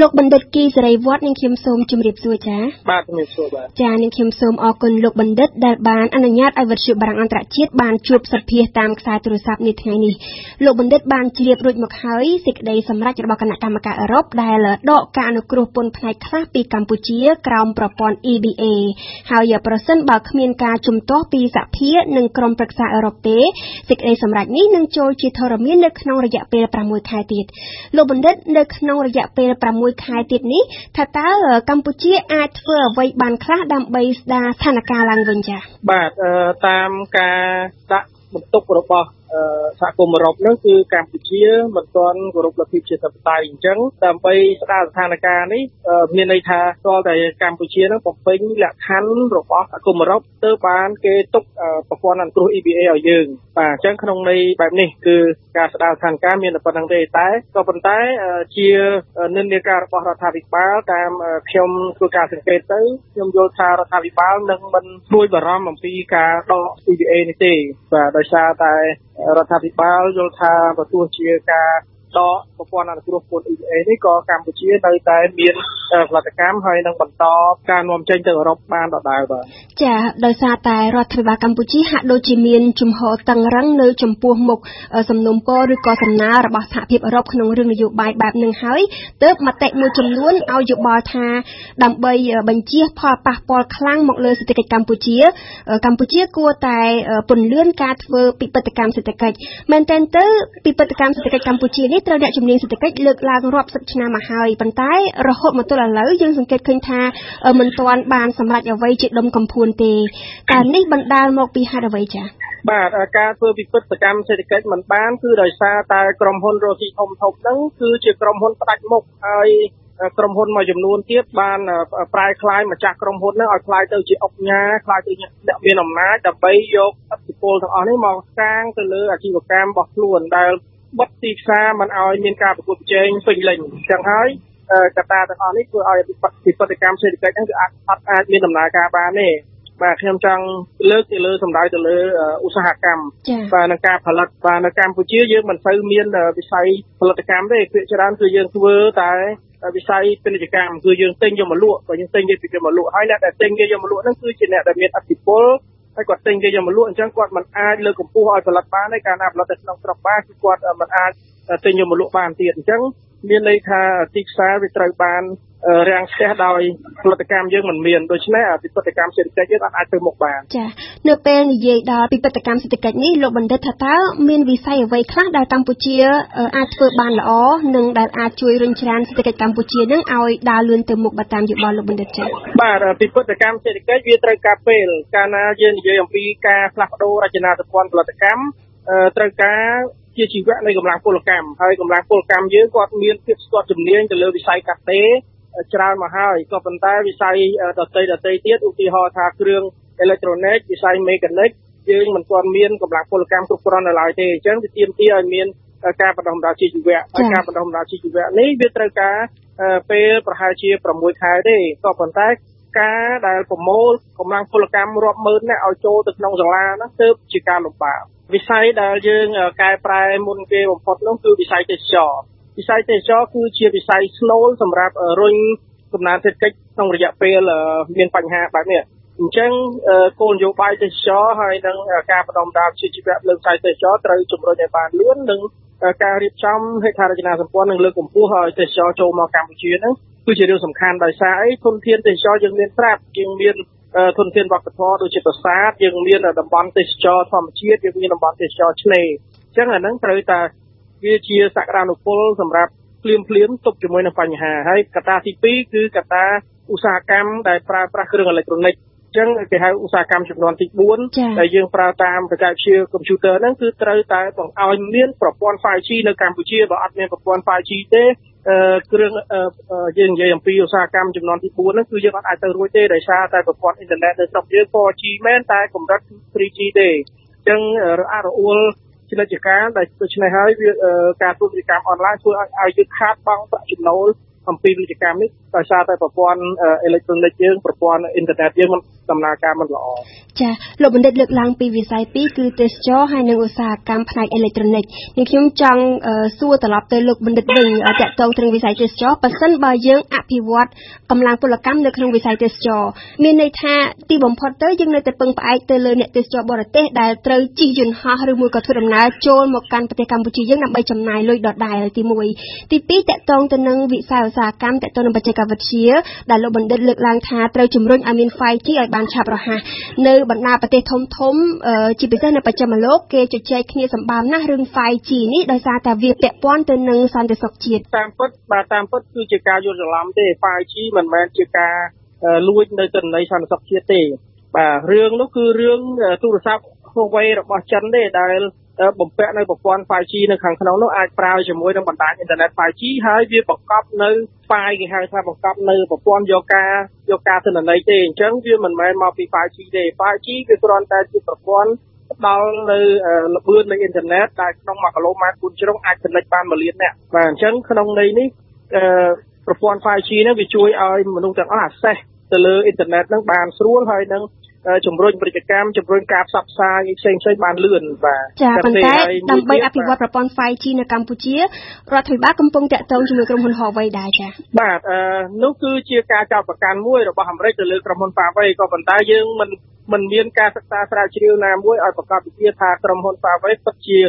លោកបណ្ឌិតគីសេរីវត្តនាងខ្ញុំសូមជម្រាបសួរចា៎បាទជំរាបសួរបាទចានាងខ្ញុំសូមអរគុណលោកបណ្ឌិតដែលបានអនុញ្ញាតឲ្យវិទ្យុបារាំងអន្តរជាតិបានជួបសភាតាមខ្សែទូរស័ព្ទនាថ្ងៃនេះលោកបណ្ឌិតបានជ្រាបរួចមកហើយសេចក្តីសម្រេចរបស់គណៈកម្មការអឺរ៉ុបដែលដកការអនុគ្រោះពន្ធផ្នែកខ្លះពីកម្ពុជាក្រោមប្រព័ន្ធ EBA ហើយប្រសិនបើគ្មានការជំទាស់ពីសហភាពនិងក្រុមប្រឹក្សាអឺរ៉ុបទេសេចក្តីសម្រេចនេះនឹងចូលជាធរមាននៅក្នុងរយៈពេល6ខែទៀតលោកបណ្ឌិតនៅក្នុងរយៈពេល6ខែទៀតនេះថាតើកម្ពុជាអាចធ្វើអ្វីបានខ្លះដើម្បីស្ដារស្ថានភាពឡើងវិញចា៎បាទតាមការដាក់បន្ទុករបស់ សហគមន៍អឺរ៉ុបនោះគឺកម្ពុជាមិនទាន់គោរពលទ្ធិប្រជាធិបតេយ្យអញ្ចឹងដើម្បីស្ដារស្ថានភាពនេះមានន័យថាតើតែកម្ពុជានឹងបំពេញលក្ខខណ្ឌរបស់សហគមន៍អឺរ៉ុបទៅបានគេទុកប្រព័ន្ធអន្តរ EBA ឲ្យយើងបាទអញ្ចឹងក្នុងន័យបែបនេះគឺការស្ដារស្ថានភាពមានតែប៉ុណ្្នឹងទេតែក៏ប៉ុន្តែជានិន្នាការរបស់រដ្ឋាភិបាលតាមខ្ញុំធ្វើការសង្កេតទៅខ្ញុំយល់ថារដ្ឋាភិបាលនឹងមិនព្រួយបារម្ភអំពីការដក EBA នេះទេបាទដោយសារតែរដ្ឋាភិបាលយល់ថាបើទោះជាការ ដកប្រព័ន្ធអនុគ្រោះពន្ធ EBA នេះក៏កម្ពុជានៅតែមានផលិតកម្មហើយនឹងបន្តការនាំចេញទៅអឺរ៉ុបបានដដែលបាទចាដោយសារតែរដ្ឋាភិបាលកម្ពុជាហាក់ដូចជាមានជំហរតឹងរឹងនៅចំពោះមុខសំណុំពរឬក៏សំណើរបស់សហភាពអឺរ៉ុបក្នុងរឿងនយោបាយបែបនឹងហើយទើបមតិមួយចំនួនឲ្យយោបល់ថាដើម្បីបញ្ជៀសផលប៉ះពាល់ខ្លាំងមកលើសេដ្ឋកិច្ចកម្ពុជា កម្ពុជាគួរតែពន្លឿនការធ្វើពិពិធកម្មសេដ្ឋកិច្ចមែនទែនទៅពិពិធកម្មសេដ្ឋកិច្ចកម្ពុជានេះត្រូវអ្នកជំនាញសេដ្ឋកិច្ចលើកឡើងរាប់សិបឆ្នាំមកហើយប៉ុន្តែរហូតមកទល់ឥឡូវយើងសង្កេតឃើញថាមិនទាន់បានសម្រេចអ្វីជាដុំកំភួនទេតើនេះបណ្ដាលមកពីហេតុអ្វីចា៎បាទការធ្វើវិពិតកម្មសេដ្ឋកិច្ចមិនបានគឺដោយសារតែក្រុមហ៊ុនរ៉ូស៊ីធំធំហ្នឹងគឺជាក្រុមហ៊ុនផ្ដាច់មុខហើយក្រុមហ៊ុនមួយចំនួនទៀតបានប្រែក្លាយម្ចាស់ក្រុមហ៊ុនហ្នឹងឲ្យក្លាយទៅជាអុកញ៉ាក្លាយទៅអ្នកមានអំណាចដើម្បីយកអធិបុលទាំងអស់នេះមកសាងទៅលើអាជីវកម្មរបស់ខ្លួនដែល បិទទីផ្សារមិនឲ្យមានការប្រកួតប្រជែងពេញលេញអញ្ចឹងហើយកត្តាទាំងអស់នេះធ្វើឲ្យវិបត្តិកម្មសេដ្ឋកិច្ចហ្នឹងគឺអាចអត់អាចមានដំណើរការបានទេបាទខ្ញុំចង់លើកទៅលើសម្ដៅទៅលើឧស្សាហកម្មបាទនឹងការផលិតបាទនៅកម្ពុជាយើងមិនសូវមានវិស័យផលិតកម្មទេភាគច្រើនគឺយើងធ្វើតែវិស័យពាណិជ្ជកម្មគឺយើងទិញយកមកលក់បើយើងទិញគេយកមកលក់ហើយអ្នកដែលទិញគេយកមកលក់ហ្នឹងគឺជាអ្នកដែលមានអធិបុល ហើយគាត់ទិញគេយកមកលក់អញ្ចឹងគាត់មិនអាចលើកកម្ពស់ឲ្យផលិតបានទេកាលណាផលិតនៅក្នុងស្រុកបានគឺគាត់មិនអាចទិញយកមកលក់បានទៀតអញ្ចឹងមានន័យថាទីផ្សារវាត្រូវបាន រាំងស្ទះដោយផលិតកម្មយើងមិនមានដូច្នេះពិពិធកម្មសេដ្ឋកិច្ចយើងអាចទៅមុខបានចានៅពេលនិយាយដល់ពិពិធកម្មសេដ្ឋកិច្ចនេះលោកបណ្ឌិតថាតើមានវិស័យអ្វីខ្លះដែលកម្ពុជាអាចធ្វើបានល្អនិងដែលអាចជួយរុញច្រានសេដ្ឋកិច្ចកម្ពុជានឹងឲ្យដើរលឿនទៅមុខបើតាមយោបល់លោកបណ្ឌិតចាបាទពិពិធកម្មសេដ្ឋកិច្ចវាត្រូវការពេលកាលណាយើងនិយាយអំពីការផ្លាស់ប្ដូររចនាសម្ព័ន្ធផលិតកម្មត្រូវការជាជីវៈនៃកម្លាំងពលកម្មហើយកម្លាំងពលកម្មយើងគាត់មានភាពស្ទាត់ជំនាញទៅលើវិស័យកាត់ដេរ ច្រើនមកហើយក៏ប៉ុន្តែវិស័យដតីដតីទៀតឧទាហរណ៍ថាគ្រឿងអេឡិចត្រូនិកវិស័យមេកានិកយើងមិនទាន់មានកម្លាំងពលកម្មគ្រប់គ្រាន់នៅឡើយទេអញ្ចឹងវាទាមទារឲ្យមានការបណ្ដុះបណ្ដាលជីវៈហើយការបណ្ដុះបណ្ដាលជីវៈនេះវាត្រូវការពេលប្រហែលជា6ខែទេក៏ប៉ុន្តែការដែលប្រមូលកម្លាំងពលកម្មរាប់ម៉ឺននាក់ឲ្យចូលទៅក្នុងសាលានោះទើបជាការលំបាកវិស័យដែលយើងកែប្រែមុនគេបំផុតនោះគឺវិស័យទេសចរ វិស័យទេសចរគឺជាវិស័យស្នូលសម្រាប់រុញកំណើនសេដ្ឋកិច្ចក្នុងរយៈពេលមានបញ្ហាបែបនេះអញ្ចឹងគោលនយោបាយទេសចរហើយនឹងការបណ្ដុំដាលជាជីវៈលើវិស័យទេសចរត្រូវជំរុញឲ្យបានលឿននិងការរៀបចំហេដ្ឋារចនាសម្ព័ន្ធនិងលើកកម្ពស់ឲ្យទេសចរចូលមកកម្ពុជាហ្នឹងគឺជារឿងសំខាន់ដោយសារអីធនធានទេសចរយើងមានស្រាប់យើងមានធនធានវប្បធម៌ដូចជាប្រាសាទយើងមានតំបន់ទេសចរធម្មជាតិយើងមានតំបន់ទេសចរឆ្នេរអញ្ចឹងអាហ្នឹងត្រូវតែ វាជាសក្តានុពលសម្រាប់ភ្លាមភ្លាមទប់ជាមួយនឹងបញ្ហាហើយកត្តាទី2គឺកត្តាឧស្សាហកម្មដែលប្រើប្រាស់គ្រឿងអេឡិចត្រូនិកចឹងគេហៅឧស្សាហកម្មចំនួនទី4ដែលយើងប្រើតាមបច្ចេកវិទ្យាកុំព្យូទ័រហ្នឹងគឺត្រូវតែបង្ឲ្យមានប្រព័ន្ធ 5G នៅកម្ពុជាបើអត់មានប្រព័ន្ធ 5G ទេគ្រឿងយើងនិយាយអំពីឧស្សាហកម្មចំនួនទី4ហ្នឹងគឺយើងអត់អាចទៅរួចទេដោយសារតែប្រព័ន្ធអ៊ីនធឺណិតនៅស្រុកយើង 4G មែនតែកម្រិត 3G ទេអញ្ចឹងរអាក់រអួល ជានិច្ចកាលដែលដូច្នេះហើយវាការធ្វើវិកម្មអនឡាញធ្វើឲ្យឲ្យយើងខាតបង់ប្រាក់ចំណូល អំពីវិជ្ជកម្មនេះដោយសារតែប្រព័ន្ធអេឡិចត្រូនិកយើងប្រព័ន្ធអ៊ីនធឺណិតយើងដំណើរការមិនល្អចាលោកបណ្ឌិតលើកឡើងពីវិស័យពីរគឺទេសចរហើយនិងឧស្សាហកម្មផ្នែកអេឡិចត្រូនិកនេះខ្ញុំចង់សួរត្រឡប់ទៅលោកបណ្ឌិតវិញតកតងទៅនឹងវិស័យទេសចរប៉ះសិនបើយើងអភិវឌ្ឍកម្លាំងពលកម្មនៅក្នុងវិស័យទេសចរមានន័យថាទីបំផុតទៅយើងនៅតែពឹងផ្អែកទៅលើអ្នកទេសចរបរទេសដែលត្រូវជិះយន្តហោះឬមួយក៏ធ្វើដំណើរចូលមកកាន់ប្រទេសកម្ពុជាយើងដើម្បីចំណាយលុយដដែលទី1ទី2តកតងទៅនឹងវិស័យឧស្សាហកម្មតកតងនឹងបច្ចេកវិទ្យាដែលលោកបណ្ឌិតលើកឡើងថាត្រូវជំរុញឲ្យមាន 5G ឲ្យបានឆាប់រហ័សនៅបណ្ដាប្រទេសធំធំជាពិសេសនៅបច្ចិមលោកគេជជែកគ្នាសម្បើមណាស់រឿង 5G នេះដោយសារតែវាពាក់ព័ន្ធទៅនឹងសន្តិសុខជាតិតាមពិតបាទតាមពិតគឺជាការយល់ច្រឡំទេ 5G មិនមែនជាការលួចនៅទិន្នន័យសន្តិសុខជាតិទេបាទរឿងនោះគឺរឿងទូរស័ព្ទ Huawei របស់ចិនទេដែល បំពាក់នៅប្រព័ន្ធ 5G នៅខាងក្នុងនោះអាចប្រើជាមួយនឹងបណ្ដាញអ៊ីនធឺណិត 5G ហើយវាបង្កប់នៅ file គេហៅថាបង្កប់នៅប្រព័ន្ធយកការយកការទិន្នន័យទេអញ្ចឹងវាមិនមែនមកពី 5G ទេ 5G វាគ្រាន់តែជាប្រព័ន្ធផ្ដល់នៅល្បឿននៃអ៊ីនធឺណិតដែលក្នុង1គីឡូម៉ែត្រ4ជ្រុងអាចចំណេញបាន1លានអ្នកបាទអញ្ចឹងក្នុងន័យនេះប្រព័ន្ធ 5G នេះវាជួយឲ្យមនុស្សទាំងអស់ access ទៅលើអ៊ីនធឺណិតហ្នឹងបានស្រួលហើយនឹង ជំរុញពាណិជ្ជកម្មជំរុញការផ្សព្វផ្សាយផ្សេងផ្សេងបានលឿនបាទចាប៉ុន្តែដើម្បីអភិវឌ្ឍប្រព័ន្ធ 5G នៅកម្ពុជារដ្ឋាភិបាលកំពុងតាក់ទងជាមួយក្រុមហ៊ុន Huawei ដែរចាបាទអឺនោះគឺជាការចោទប្រកាន់មួយរបស់អាមេរិកទៅលើក្រុមហ៊ុន Huawei ក៏ប៉ុន្តែយើងមិនមិនមានការសិក្សាស្រាវជ្រាវណាមួយឲ្យប្រកបវិទ្យាថាក្រុមហ៊ុន Huawei ពិតជា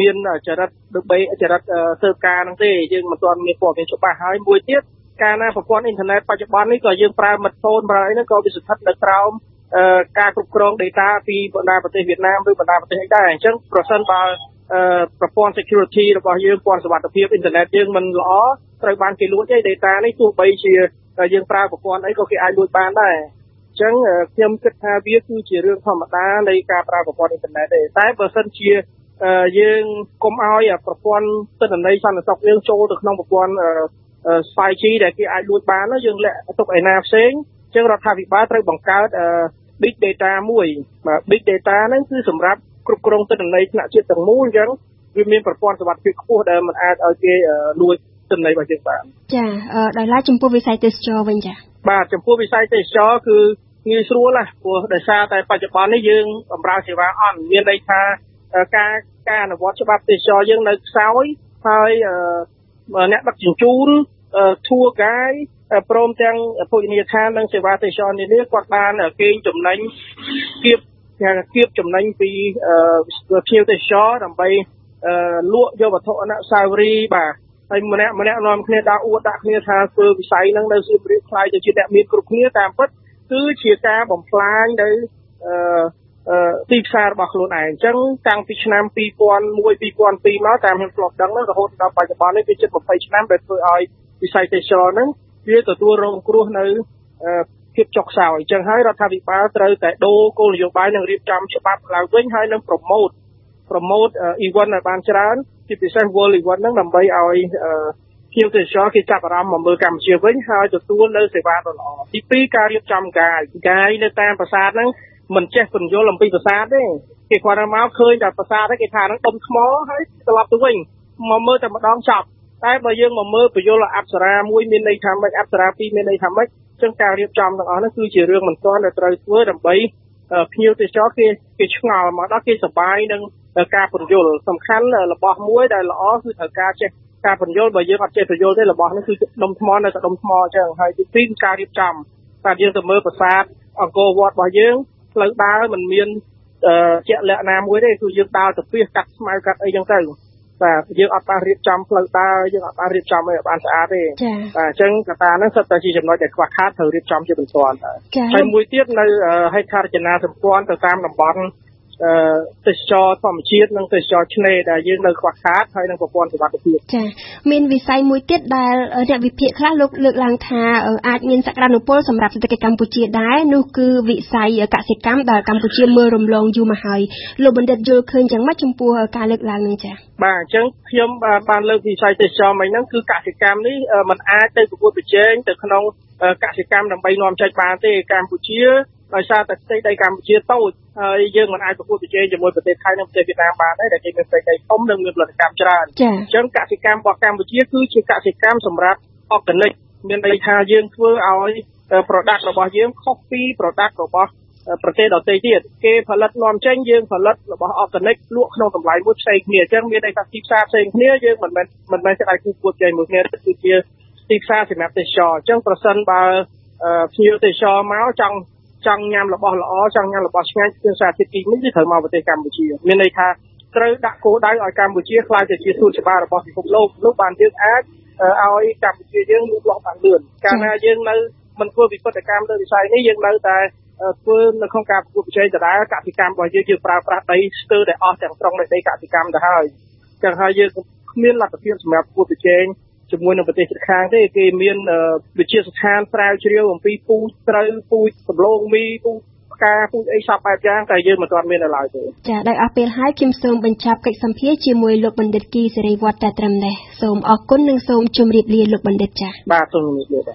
មានចរិតដូចចរិតធ្វើការហ្នឹងទេយើងមិនទាន់មានព័ត៌មានច្បាស់ហើយមួយទៀតការណាប្រព័ន្ធអ៊ីនធឺណិតបច្ចុប្បន្ននេះក៏យើងប្រើមិត្តហ្វូនប្រើអីហ្នឹងក៏វាស្ថិតនៅក្រោម ការគ្រប់គ្រង data ពីបណ្ដាប្រទេសវៀតណាមឬបណ្ដាប្រទេសអីដែរអញ្ចឹងប្រសិនបើប្រព័ន្ធ security របស់យើងព័ន្ធសុវត្ថិភាពអ៊ីនធឺណិតយើងមិនល្អត្រូវបានគេលួចទេ data នេះទោះបីជាយើងប្រើប្រព័ន្ធអីក៏គេអាចលួចបានដែរអញ្ចឹងខ្ញុំគិតថាវាគឺជារឿងធម្មតានៃការប្រើប្រព័ន្ធអ៊ីនធឺណិតទេតែបើសិនជាយើងកុំឲ្យប្រព័ន្ធទិន្នន័យសន្តិសុខយើងចូលទៅក្នុងប្រព័ន្ធ 5G ដែលគេអាចលួចបានយើងលាក់ទុកឯណាផ្សេងអញ្ចឹងរដ្ឋាភិបាលត្រូវបង្កើត big data មួយបាទ big data ហ្នឹងគឺសម្រាប់គ្រប់គ្រងទិន្នន័យថ្នាក់ជាតិទាំងមូលអញ្ចឹងវាមានប្រព័ន្ធសុវត្ថិភាពខ្ពស់ដែលមិនអាចឲ្យគេលួចទិន្នន័យរបស់យើងបានចាដោយឡែកចំពោះវិស័យទេសចរវិញចាបាទចំពោះវិស័យទេសចរគឺងាយស្រួលណាស់ព្រោះដោយសារតែបច្ចុប្បន្ននេះយើងបម្រើសេវាអន់មានន័យថាការការអនុវត្តច្បាប់ទេសចរយើងនៅខ្សោយហើយអ្នកដឹកជញ្ជូន tour guide ព្រមទាំងភោជនីយដ្ឋាននិងសេវាទេសចរនានាគាត់បានគេងចំណេញគៀបគៀបចំណេញពីភ្ញៀវទេសចរដើម្បីលក់យកវត្ថុអនុស្សាវរីយ៍បាទហើយម្នាក់ម្នាក់នាំគ្នាដាក់អួតដាក់គ្នាថាធ្វើវិស័យហ្នឹងនៅសៀមរាបខ្លាយទៅជាអ្នកមានគ្រប់គ្នាតាមពិតគឺជាការបំផ្លាញនៅអឺទីផ្សាររបស់ខ្លួនឯងអញ្ចឹងតាំងពីឆ្នាំ2001 2002មកតាមខ្ញុំធ្លាប់ដឹងហ្នឹងរហូតដល់បច្ចុប្បន្ននេះវាជិត20ឆ្នាំដែលធ្វើឲ្យវិស័យទេសចរហ្នឹង វាទទួលរងគ្រោះនៅភាពចុះខ្សោយអញ្ចឹងហើយរដ្ឋាភិបាលត្រូវតែដូរគោលនយោបាយនិងរៀបចំច្បាប់ឡើងវិញហើយនឹងប្រម៉ូតប្រម៉ូត event ឲ្យបានច្រើនជាពិសេស world event ហ្នឹងដើម្បីឲ្យភ្ញៀវទេសចរគេចាប់អារម្មណ៍មកមើលកម្ពុជាវិញហើយទទួលនៅសេវាដ៏ល្អទី2ការរៀបចំកាយកាយនៅតាមប្រាសាទហ្នឹងមិនចេះពន្យល់អំពីប្រាសាទទេគេគាត់ទៅមកឃើញតែប្រាសាទគេថាហ្នឹងដុំថ្មហើយត្រឡប់ទៅវិញមកមើលតែម្ដងចប់ តែបើយើងមកមើលបញ្យលអប្សរាមួយមានន័យថាម៉េចអប្សរាពីរមានន័យថាម៉េចចឹងការរៀបចំទាំងអស់នោះគឺជារឿងមិនទាន់ដែលត្រូវធ្វើដើម្បីភ្ញៀវទេសចរគេគេឆ្ងល់មកដល់គេសប្បាយនឹងការពន្យល់សំខាន់របស់មួយដែលល្អគឺត្រូវការចេះការពន្យល់បើយើងអត់ចេះពន្យល់ទេរបស់នេះគឺដុំថ្មនៅតែដុំថ្មអញ្ចឹងហើយទីពីរគឺការរៀបចំតែយើងទៅមើលប្រាសាទអង្គរវត្តរបស់យើងផ្លូវដើរមិនមានជាក់លាក់ណាមួយទេគឺយើងដើរទៅពីកាត់ស្មៅកាត់អីចឹងទៅ បាទយើងអត់បានរៀបចំផ្លូវដើរយើងអត់បានរៀបចំឲ្យបានស្អាតទេបាទអញ្ចឹងកត្តាហ្នឹងសុទ្ធតែជាចំណុចដែលខ្វះខាតត្រូវរៀបចំជាបន្ទាន់ហើយមួយទៀតនៅហេដ្ឋារចនាសម្ព័ន្ធទៅតាមតំបន់ ទេសចរធម្មជាតិនិងទេសចរឆ្នេរដែលយើងនៅខ្វះខាតហើយនឹងប្រព័ន្ធសុវត្ថិភាពចាមានវិស័យមួយទៀតដែលអ្នកវិភាគខ្លះលោកលើកឡើងថាអាចមានសក្តានុពលសម្រាប់សេដ្ឋកិច្ចកម្ពុជាដែរនោះគឺវិស័យកសិកម្មដែលកម្ពុជាមើលរំលងយូរមកហើយលោកបណ្ឌិតយល់ឃើញយ៉ាងម៉េចចំពោះការលើកឡើងនេះចាបាទអញ្ចឹងខ្ញុំបានលើកវិស័យទេសចរមិញហ្នឹងគឺកសិកម្មនេះมันអាចទៅប្រកួតប្រជែងទៅក្នុងកសិកម្មដើម្បីនាំចេញបានទេកម្ពុជា ដោយសារតែផ្ទៃដីកម្ពុជាតូចហើយយើងមិនអាចប្រកួតប្រជែងជាមួយប្រទេសថៃនិងប្រទេសវៀតណាមបានទេដែលគេមានផ្ទៃដីធំនិងមានផលិតកម្មច្រើនអញ្ចឹងកសិកម្មរបស់កម្ពុជាគឺជាកសិកម្មសម្រាប់អ organic មានន័យថាយើងធ្វើឲ្យ product របស់យើងខុសពី product របស់ប្រទេសដទៃទៀតគេផលិតនាំចេញយើងផលិតរបស់ organic លក់ក្នុងតម្លៃមួយផ្សេងគ្នាអញ្ចឹងមានន័យថាទីផ្សារផ្សេងគ្នាយើងមិនមែនមិនមែនស្ដាយគូគួតជ័យមួយគ្នាគឺជាទីផ្សារសម្រាប់ទេសចរអញ្ចឹងប្រសិនបើភ្ញៀវទេសចរមកចង់ ចង់ញ៉ាំរបស់ល្អចង់ញ៉ាំរបស់ឆ្ងាញ់គឺសារជាតិទី1គឺត្រូវមកប្រទេសកម្ពុជាមានន័យថាត្រូវដាក់គោលដៅឲ្យកម្ពុជាខ្លាយទៅជាសួនច្បាររបស់ពិភពលោកនោះបានយើងអាចឲ្យកម្ពុជាយើងលូតលាស់បានលឿនកាលណាយើងនៅមិនធ្វើវិបត្តិកម្មលើវិស័យនេះយើងនៅតែធ្វើនៅក្នុងការប្រកួតប្រជែងដដែលកសិកម្មរបស់យើងយើងប្រើប្រាស់ដីស្ទើរតែអស់ទាំងស្រុងនៃដីកសិកម្មទៅហើយចឹងហើយយើងគ្មានលទ្ធភាពសម្រាប់ប្រកួតប្រជែង ជាមួយនឹងប្រទេសជិតខាងទេគេមានវិជាស្ថានស្រាវជ្រាវអំពីពូជត្រូវពូជសម្លងមីពូជផ្កាពូជអីសពបែបយ៉ាងតែយើងមិនទាន់មាននៅឡើយទេចាដោយអស់ពេលហើយខ្ញុំសូមបញ្ចប់កិច្ចសម្ភារជាមួយលោកបណ្ឌិតគីសេរីវត្តតែត្រឹមនេះសូមអរគុណនិងសូមជម្រាបលាលោកបណ្ឌិតចាបាទសូមជម្រាបលា